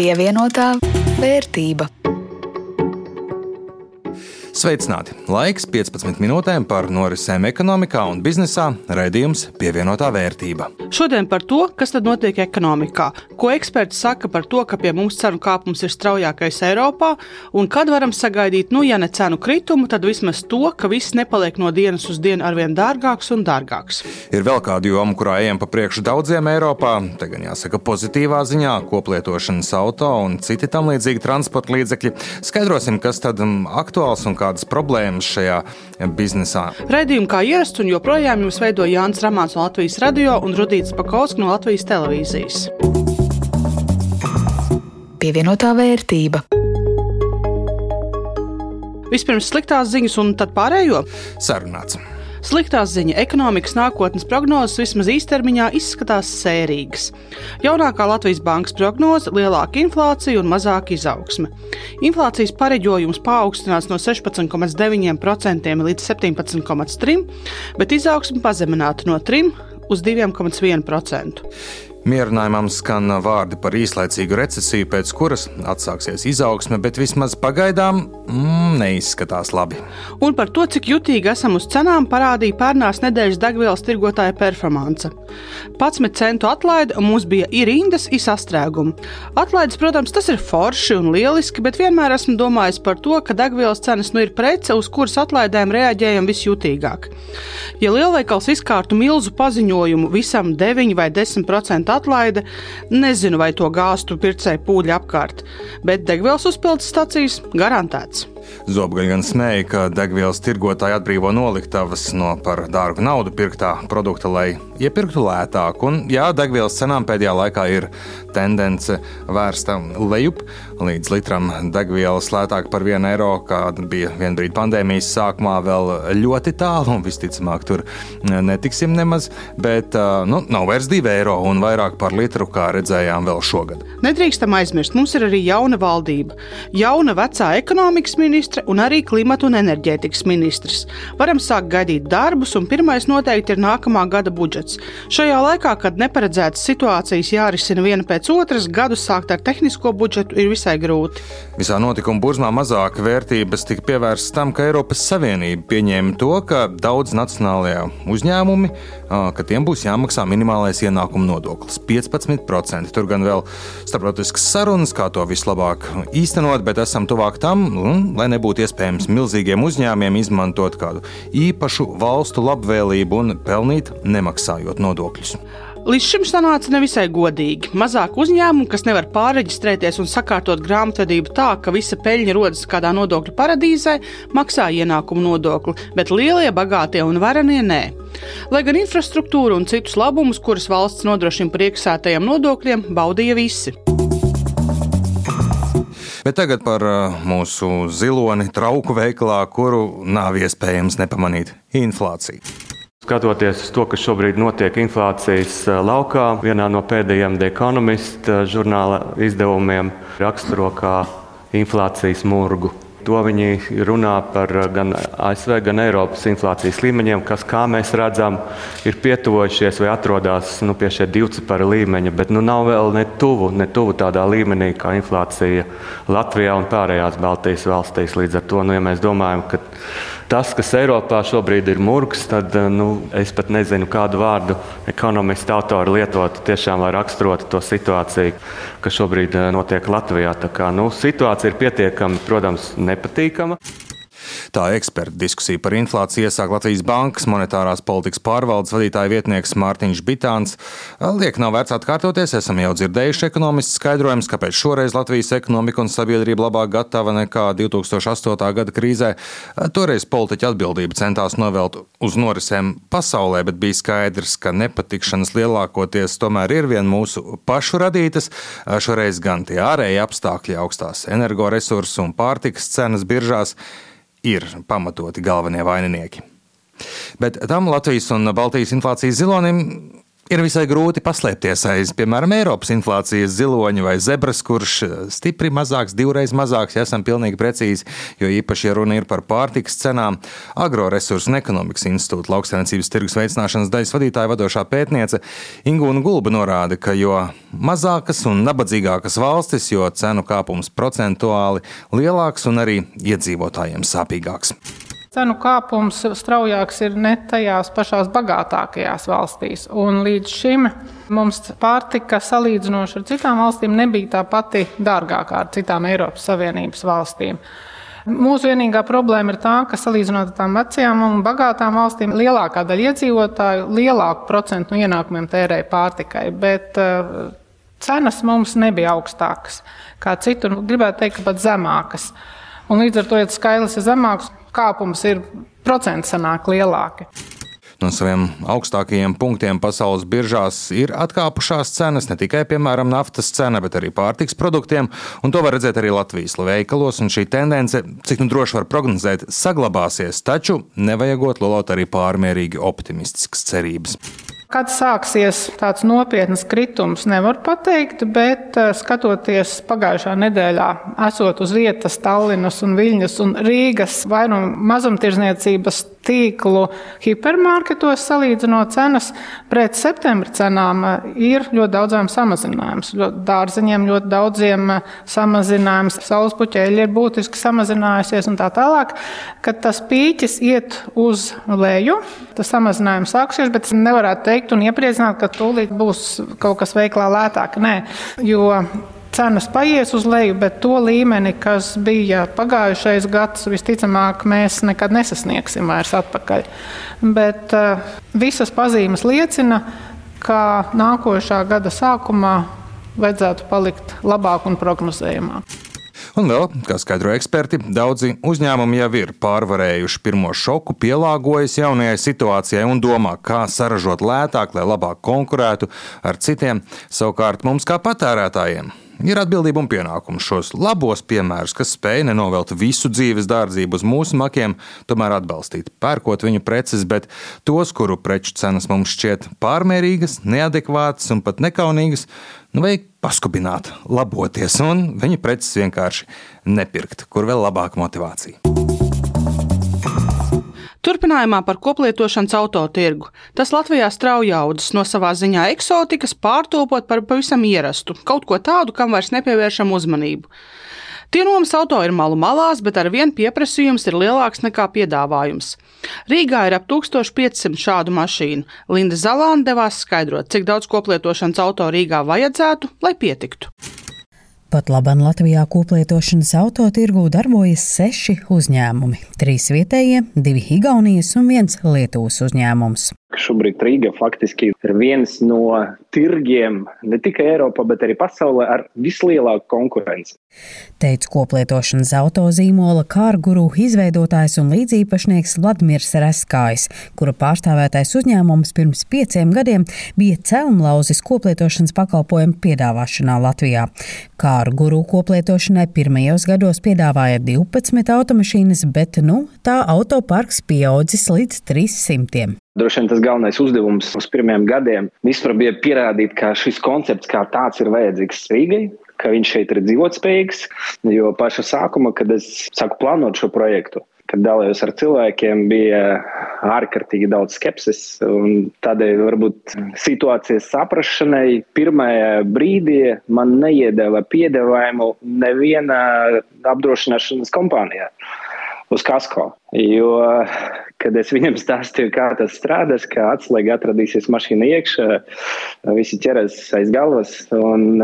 Pievienotā vērtība. Sveicināti! Laiks 15 minūtēm par norisēm ekonomikā un biznesā raidījums pievienotā vērtība. Šodien par to, kas tad notiek ekonomikā, ko eksperti saka par to, ka pie mums cenu kāpums ir straujākais Eiropā, un kad varam sagaidīt, nu, ja ne cenu kritumu, tad vismaz to, ka viss nepaliek no dienas uz dienu arvien dārgāks un dārgāks. Ir vēl kāda joma, kurā ejam pa priekšu daudziem Eiropā, te gan jāsaka pozitīvā ziņā, koplietošanas auto un citi tam līdzīgi transporta līdzekļi. Skaidrosim, kas tad um, aktuāls un kādas problēmas šajā biznesā. Redījumu kā ierasts un joprojām jums veido Jānis Ramāns no Latvijas radio un Rudīts Pakausks no Latvijas televīzijas. Pievienotā vērtība. Vispirms sliktās ziņas un tad pārējo. Sarunāts. Sliktā ziņa - ekonomikas nākotnes prognozes vismaz īstermiņā izskatās sērīgas. Jaunākā Latvijas bankas prognoze - lielāka inflācija un mazāka izaugsme. Inflācijas pareģojums paaugstinās no 16,9% līdz 17,3%, bet izaugsme pazemināta no 3% uz 2,1%. Mierinājumam skan vārdi par īslaicīgu recesiju, pēc kuras atsāksies izaugsme, bet vismaz pagaidām mm, neizskatās labi. Un par to, cik jutīgi esam uz cenām, parādīja pērnās nedēļas degvielas tirgotāja performance. 11 centu atlaide, mums bija ir rindas, ir sastrēgumi. Atlaides, protams, tas ir forši un lieliski, bet vienmēr esmu domājis par to, ka degvielas cenas nu ir prece, uz kuras atlaidēm reaģējam visjutīgāk. Ja lielveikals izkārtu milzu paziņojumu visam 9 vai 10% atlaide, nezinu, vai to gāstu pircēju pūļi apkārt, bet degvielas uzpildes stacijas garantēts. Zobgaļ gan smēja, ka degvielas tirgotāji atbrīvo noliktavas no par dārgu naudu pirktā produkta, lai iepirktu lētāk. Un, jā, degvielas cenām pēdējā laikā ir tendence vērsta lejup. Līdz litram degvielas lētāk par 1 eiro, kāda bija vienbrīd pandēmijas sākumā, vēl ļoti tālu, un visticamāk tur netiksim nemaz. Bet nu, nav vairs 2 eiro un vairāk par litru, kā redzējām vēl šogad. Nedrīkstam aizmirst, mums ir arī jauna valdība, jauna vecā ekonomikas ministre un arī klimata un enerģētikas ministrs. Varam sākt gaidīt darbus, un pirmais noteikti ir nākamā gada budžets. Šajā laikā, kad neparedzētas situācijas jārisina viena pēc otras, gadu sākt ar tehnisko budžetu ir visai grūti. Visā notikuma burzmā mazāk vērtības tika pievērstas tam, ka Eiropas Savienība pieņēma to, ka daudz nacionālajā uzņēmumi, ka tiem būs jāmaksā minimālais ienākuma nodoklis - 15%. Tur gan vēl starptautiskas sarunas, kā to vislabāk īstenot, bet esam tuvāk tam, un, lai nebūtu iespējams milzīgiem uzņēmumiem izmantot kādu īpašu valstu labvēlību un pelnīt nemaksājot nodokļus. Līdz šim sanāca nevisai godīgi. Mazāk uzņēmumu, kas nevar pārreģistrēties un sakārtot grāmatvedību tā, ka visa peļņa rodas kādā nodokļu paradīzē, maksā ienākumu nodokli, bet lielie, bagātie un varenie nē. Lai gan infrastruktūru un citus labumus, kurus valsts nodrošina par iekasētajiem nodokļiem, baudīja visi. Bet tagad par uh, mūsu ziloni trauku veikalā, kuru nav iespējams nepamanīt - inflācija. Skatoties uz to, kas šobrīd notiek inflācijas laukā, vienā no pēdējiem The Economist žurnāla izdevumiem raksturo kā inflācijas murgu. To viņi runā par gan ASV, gan Eiropas inflācijas līmeņiem, kas, kā mēs redzam, ir pietuvojušies vai atrodas nu, pie šie divcipara līmeņa, bet nu, nav vēl ne tuvu, ne tuvu tādā līmenī kā inflācija Latvijā un pārējās Baltijas valstīs. Līdz ar to, nu, ja mēs domājam, ka tas, kas Eiropā šobrīd ir murgs, tad nu, es pat nezinu, kādu vārdu ekonomisti autori lietotu tiešām, lai raksturotu to situāciju, kas šobrīd notiek Latvijā. Tā kā, nu, situācija ir pietiekami, protams, nepatīkama. Tā eksperta diskusija par inflāciju iesāk Latvijas Bankas monetārās politikas pārvaldes vadītāja vietnieks Mārtiņš Bitāns. Liek nav vērts atkārtoties, esam jau dzirdējuši ekonomistu skaidrojumus, kāpēc šoreiz Latvijas ekonomika un sabiedrība labāk gatava nekā 2008. gada krīzē. Toreiz politiķa atbildība centās novelt uz norisēm pasaulē, bet bija skaidrs, ka nepatikšanas lielākoties tomēr ir vien mūsu pašu radītas. Šoreiz gan tie ārēji apstākļi, augstās energoresursu un pārtikas cenas biržās ir pamatoti galvenie vaininieki. Bet tam Latvijas un Baltijas inflācijas zilonim Ir visai grūti paslēpties aiz, piemēram, Eiropas inflācijas ziloņa vai zebras, kurš stipri mazāks, divreiz mazāks, ja esam pilnīgi precīzi, jo īpaši, ja runa ir par pārtikas cenām. Agroresursu un ekonomikas institūta lauksainicības tirgus veicināšanas daļas vadītāja vadošā pētniece Ingūna Gulba norāda, ka jo mazākas un nabadzīgākas valstis, jo cenu kāpums procentuāli lielāks un arī iedzīvotājiem sāpīgāks. Cenu kāpums straujāks ir ne tajās pašās bagātākajās valstīs. Un līdz šim mums pārtika salīdzinoši ar citām valstīm nebija tā pati dārgākā ar citām Eiropas Savienības valstīm. Mūsu vienīgā problēma ir tā, ka salīdzinot ar tām vecajām un bagātām valstīm, lielākā daļa iedzīvotāju lielāku procentu no ienākumiem tērēja pārtikai. Bet, uh, cenas mums nebija augstākas kā citur, gribētu teikt, ka pat zemākas. Un līdz ar to, ja skaitlis ir zemāks, kāpums ir procenti sanāk lielāki. No saviem augstākajiem punktiem pasaules biržās ir atkāpušās cenas ne tikai, piemēram, naftas cena, bet arī pārtiks produktiem. Un to var redzēt arī Latvijas veikalos. Šī tendence, cik nu droši var prognozēt, saglabāsies. Taču nevajagot lolot arī pārmērīgi optimistiskas cerības. Kad sāksies tāds nopietns kritums, nevar pateikt, bet eh, skatoties pagājušā nedēļā, esot uz vietas Tallinas un Viļņas un Rīgas vai nu mazumtirdzniecības tīklu hipermarketos, salīdzinot cenas pret septembra cenām, ir ļoti daudzām samazinājums. Ļoti dārzeņiem ļoti daudziem samazinājums, saules puķeļi ir būtiski samazinājusies un tā tālāk. Kad tas pīķis iet uz leju, tas samazinājums sāksies, bet es nevarētu teikt un iepriecināt, ka tūlīt būs kaut kas veiklā lētāk. Nē, jo cenas paies uz leju, bet to līmeni, kas bija pagājušais gads, visticamāk, mēs nekad nesasniegsim vairs atpakaļ. Bet uh, visas pazīmes liecina, ka nākošā gada sākumā vajadzētu palikt labāk un prognozējumāk. Un vēl, kā skaidro eksperti, daudzi uzņēmumi jau ir pārvarējuši pirmo šoku, pielāgojas jaunajai situācijai un domā, kā saražot lētāk, lai labāk konkurētu ar citiem, savukārt mums kā patērētājiem ir atbildība un pienākums šos labos piemērus, kas spēj nenovelt visu dzīves dārdzību uz mūsu makiem, tomēr atbalstīt, pērkot viņu preces, bet tos, kuru preču cenas mums šķiet pārmērīgas, neadekvātas un pat nekaunīgas, nu vajag paskubināt, laboties un viņa preces vienkārši nepirkt, kur vēl labāka motivācija. Turpinājumā par koplietošanas autotirgu. Tas Latvijā strauji audzis no savā ziņā eksotikas, pārtopot par pavisam ierastu, kaut ko tādu, kam vairs nepievēršam uzmanību. Tie nomas auto ir malu malās, bet ar vienu pieprasījums ir lielāks nekā piedāvājums. Rīgā ir ap 1500 šādu mašīnu. Linda Zalāna devās skaidrot, cik daudz koplietošanas auto Rīgā vajadzētu, lai pietiktu. Pat labam Latvijā koplietošanas autotirgū darbojas seši uzņēmumi - trīs vietējie, divi Igaunijas un viens Lietuvas uzņēmums. Šobrīd Rīga faktiski ir viens no tirgiem ne tikai Eiropā, bet arī pasaulē ar vislielāku konkurenci. Teica koplietošanas autozīmola kārguru izveidotājs un līdzīpašnieks Vladimirs Reskājs, kura pārstāvētais uzņēmums pirms pieciem gadiem bija celmlauzis koplietošanas pakalpojumu piedāvāšanā Latvijā. Kārguru koplietošanai pirmajos gados piedāvāja 12 automašīnas, bet nu tā autoparks pieaudzis līdz 300. Droši vien tas galvenais uzdevums uz pirmiem gadiem vispār bija pierādīt, ka šis koncepts kā tāds ir vajadzīgs Rīgai, ka viņš šeit ir dzīvotspējīgs. Jo paša sākuma, kad es sāku plānot šo projektu, kad dalījos ar cilvēkiem, bija ārkārtīgi daudz skepsis. Tādēļ varbūt situācijas saprašanai pirmajā brīdī man neiedēva piedāvājumu neviena apdrošināšanas kompānijā uz kasko. Jo, kad es viņam stāstīju, kā tas strādās, kā atslēga atradīsies mašīna iekšā, visi ķeras aiz galvas un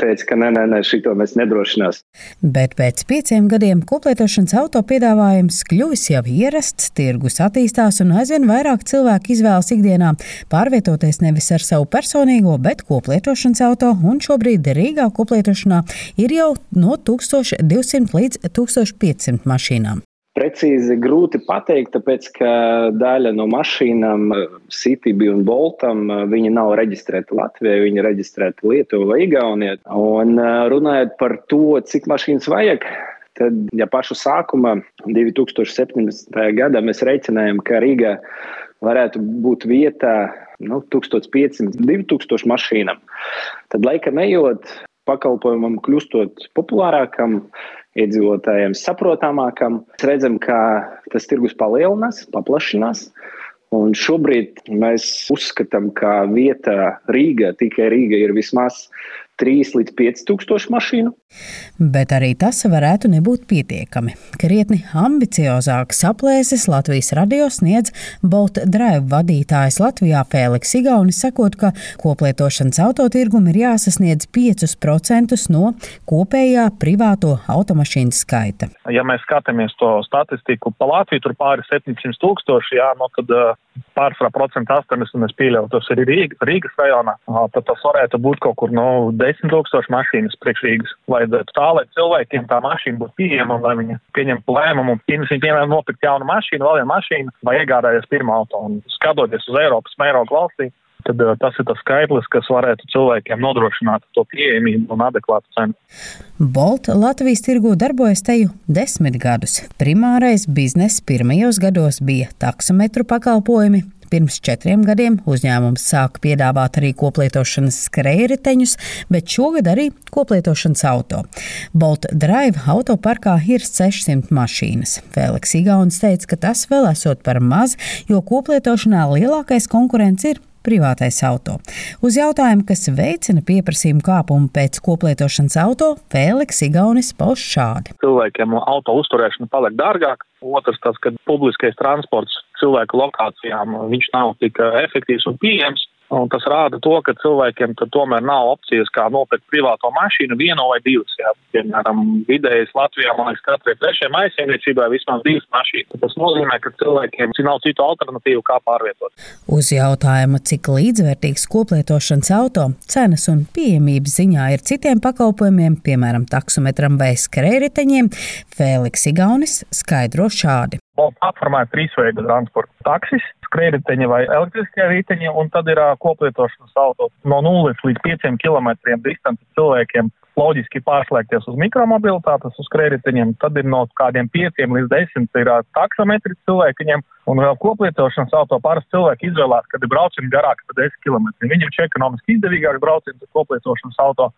teica, ka nē, nē, nē šito mēs nedrošinās. Bet pēc pieciem gadiem koplietošanas auto piedāvājums kļuvis jau ierasts, tirgus attīstās un aizvien vairāk cilvēku izvēlas ikdienā pārvietoties nevis ar savu personīgo, bet koplietošanas auto, un šobrīd Rīgā koplietošanā ir jau no 1200 līdz 1500 mašīnām. Precīzi grūti pateikt, tāpēc ka daļa no mašīnām, Citybī un Boltam, viņi nav reģistrēti Latvijā, viņi ir reģistrēti Lietuvā vai Igaunijā. Un runājot par to, cik mašīnas vajag, tad, ja pašu sākumā, 2017. gadā, mēs reiķinājām, ka Rīgā varētu būt vietā nu, 1500, 2000 mašīnām. Tad laikam ejot, pakalpojumam kļūstot populārākam, iedzīvotājiem saprotamākam, redzam, ka tas tirgus palielinās, paplašinās. Un šobrīd mēs uzskatām, ka vieta Rīga, tikai Rīga ir vismaz 3 līdz 5 tūkstoši mašīnu. Bet arī tas varētu nebūt pietiekami. Krietni ambiciozākas aplēses Latvijas radio sniedz Bolt Drive vadītājs Latvijā Fēliks Igaunis, sakot, ka koplietošanas autotirgum ir jāsasniedz 5% no kopējā privāto automašīnu skaita. Ja mēs skatāmies to statistiku pa Latviju, tur pāri 700 tūkstoši, jā, no tad pārsvarā procenta 80 es pieļauju, tas ir Rīga, Rīgas rajonā, tad tas varētu būt kaut kur no 10 tūkstoši mašīnas priekš Rīgas. Vajadzētu tā, lai cilvēkiem tā mašīna būtu pieejama un lai viņi pieņemtu lēmumu, pirms viņi piemēram nopirkt jaunu mašīnu, vēl vienu mašīnu vai iegādāties pirmā auto. Un skatoties uz Eiropas mērogu valstī, tad uh, tas ir tas skaitlis, kas varētu cilvēkiem nodrošināt to pieejamību un adekvātu cenu. Bolt Latvijas tirgu darbojas teju desmit gadus. Primārais bizness pirmajos gados bija taksometru pakalpojumi, Pirms četriem gadiem uzņēmums sāka piedāvāt arī koplietošanas skrējriteņus, bet šogad arī koplietošanas auto. Bolt Drive autoparkā ir 600 mašīnas. Fēliks Igaunis teica, ka tas vēl esot par maz, jo koplietošanā lielākais konkurents ir privātais auto. Uz jautājumu, kas veicina pieprasījumu kāpumu pēc koplietošanas auto, Fēliks Igaunis pauž šādi. Cilvēkiem auto uzturēšana paliek dārgāk. Otrs tas, ka publiskais transports cilvēku lokācijām viņš nav tik efektīvs un pieejams. Un tas rāda to, ka cilvēkiem tomēr nav opcijas, kā nopirkt privāto mašīnu, vienu vai divas. Jā. Piemēram, vidējais Latvijā, man liekas, katrai trešajai maisaimniecībai vismaz divas mašīnas. Tas nozīmē, ka cilvēkiem nav citu alternatīvu, kā pārvietot. Uz jautājumu, cik līdzvērtīgs koplietošanas auto cenas un pieejamības ziņā ir citiem pakalpojumiem, piemēram, taksometram vai skrējriteņiem, Fēliks Igaunis skaidro šādi. Platformā ir trīs veidi transporta - taksis, skrējriteņi vai elektriskie riteņi, un tad ir uh, koplietošanas auto no 0 līdz 5 km distanci cilvēkiem. Loģiski pārslēgties uz mikromobilitātes, uz skrējriteņiem, tad ir no kādiem 5 līdz 10 ir uh, taksometri cilvēkiem, un vēl koplietošanas auto parasti cilvēki izvēlās, kad ir braucieni garāki par 10 km. Viņam ir ekonomiski izdevīgāk brauciens ar koplietošanas auto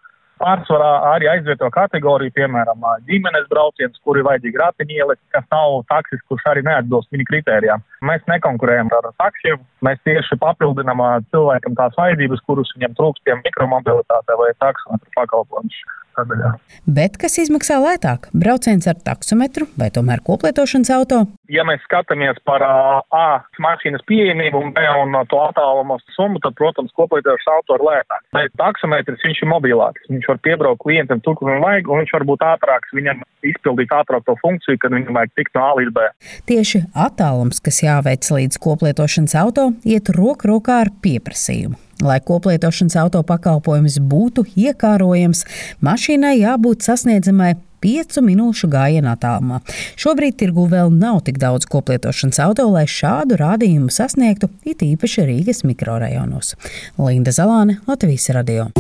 pārsvarā arī aizvieto kategoriju, piemēram, ģimenes brauciens, kur ir vajadzīga ratiņiele, kas nav taksis, kurš arī neatbilst viņa kritērijām. Mēs nekonkurējam ar taksiem, mēs tieši papildinām cilvēkam tās vajadzības, kurus viņam trūkst, piemēram, mikromobilitātē vai taksometru pakalpojumus. Tadaļā. Bet kas izmaksā lētāk? Brauciens ar taksometru vai tomēr koplietošanas auto? Ja mēs skatāmies par A mašīnas pieejamību un B un to attālumu summu, tad, protams, koplietošanas auto ir lētāks. Bet taksometrs viņš ir mobilāks. Viņš var piebraukt klientam tur, kur viņam vajag, un viņš var būt ātrāks, viņam izpildīt ātrāk to funkciju, kad viņam vajag tikt no A līdz B. Tieši attālums, kas jāveic līdz koplietošanas auto, iet roku rokā ar pieprasījumu. Lai koplietošanas auto pakalpojums būtu iekārojams, mašīnai jābūt sasniedzamai 5 minūšu gājienā tālumā. Šobrīd tirgu vēl nav tik daudz koplietošanas auto, lai šādu rādījumu sasniegtu, it īpaši Rīgas mikrorajonos. Linda Zalāne, Latvijas radio.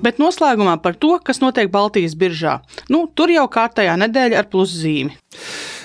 Bet noslēgumā par to, kas notiek Baltijas biržā. Nu, tur jau kārtējā nedēļa ar pluszīmi.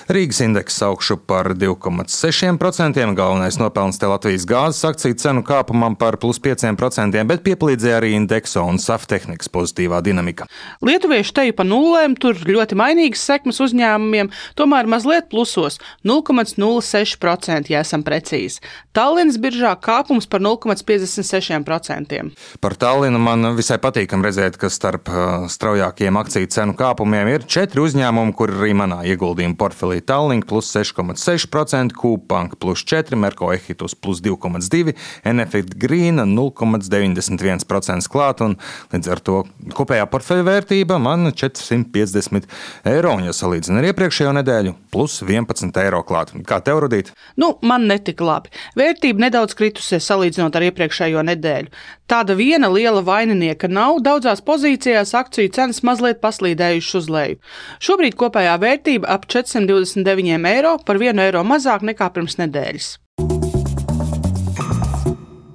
Rīgas indeks augšu par 2,6%. Galvenais nopelns te Latvijas gāzes akciju cenu kāpumam par plus 5%, bet pieplīdzēja arī indeksa un saftehnikas pozitīvā dinamika. Lietuvieši te pa nulēm, tur ļoti mainīgas sekmes uzņēmumiem, tomēr mazliet plusos - 0,06%, ja esam precīzi. Tallinas biržā kāpums par 0,56%. Par Tallinu man visai patīkam redzēt, ka starp straujākiem akciju cenu kāpumiem ir četri uzņēmumi, kur arī manā ieguldījuma portfelī Latvija Tallink plus 6,6%, Kūpanka plus 4%, Merko Ehitus plus 2,2%, Enefit Green 0,91% klāt, un līdz ar to kopējā portfeļa vērtība man 450 eiro, un, ja salīdzinu ar iepriekšējo nedēļu, plus 11 eiro klāt. Kā tev radīt? Nu, man netika labi. Vērtība nedaudz kritusies salīdzinot ar iepriekšējo nedēļu. Tāda viena liela vaininieka nav, daudzās pozīcijās akciju cenas mazliet paslīdējušas uz leju. Šobrīd kopējā vērtība ap 429 eiro par 1 eiro mazāk nekā pirms nedēļas.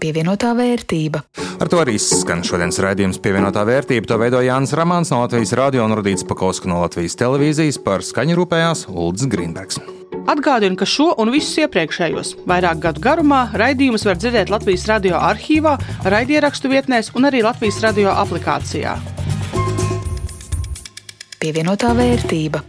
Pievienotā vērtība. Ar to arī skan šodienas raidījums pievienotā vērtība. To veido Jānis Ramāns no Latvijas radio un Rudīts Pakausku no Latvijas televīzijas par skaņu rūpējās Ulds Grīnbergs. Atgādinu, ka šo un visus iepriekšējos vairāk gadu garumā raidījumus var dzirdēt Latvijas radio arhīvā, raidierakstu vietnēs un arī Latvijas radio aplikācijā. Pievienotā vērtība.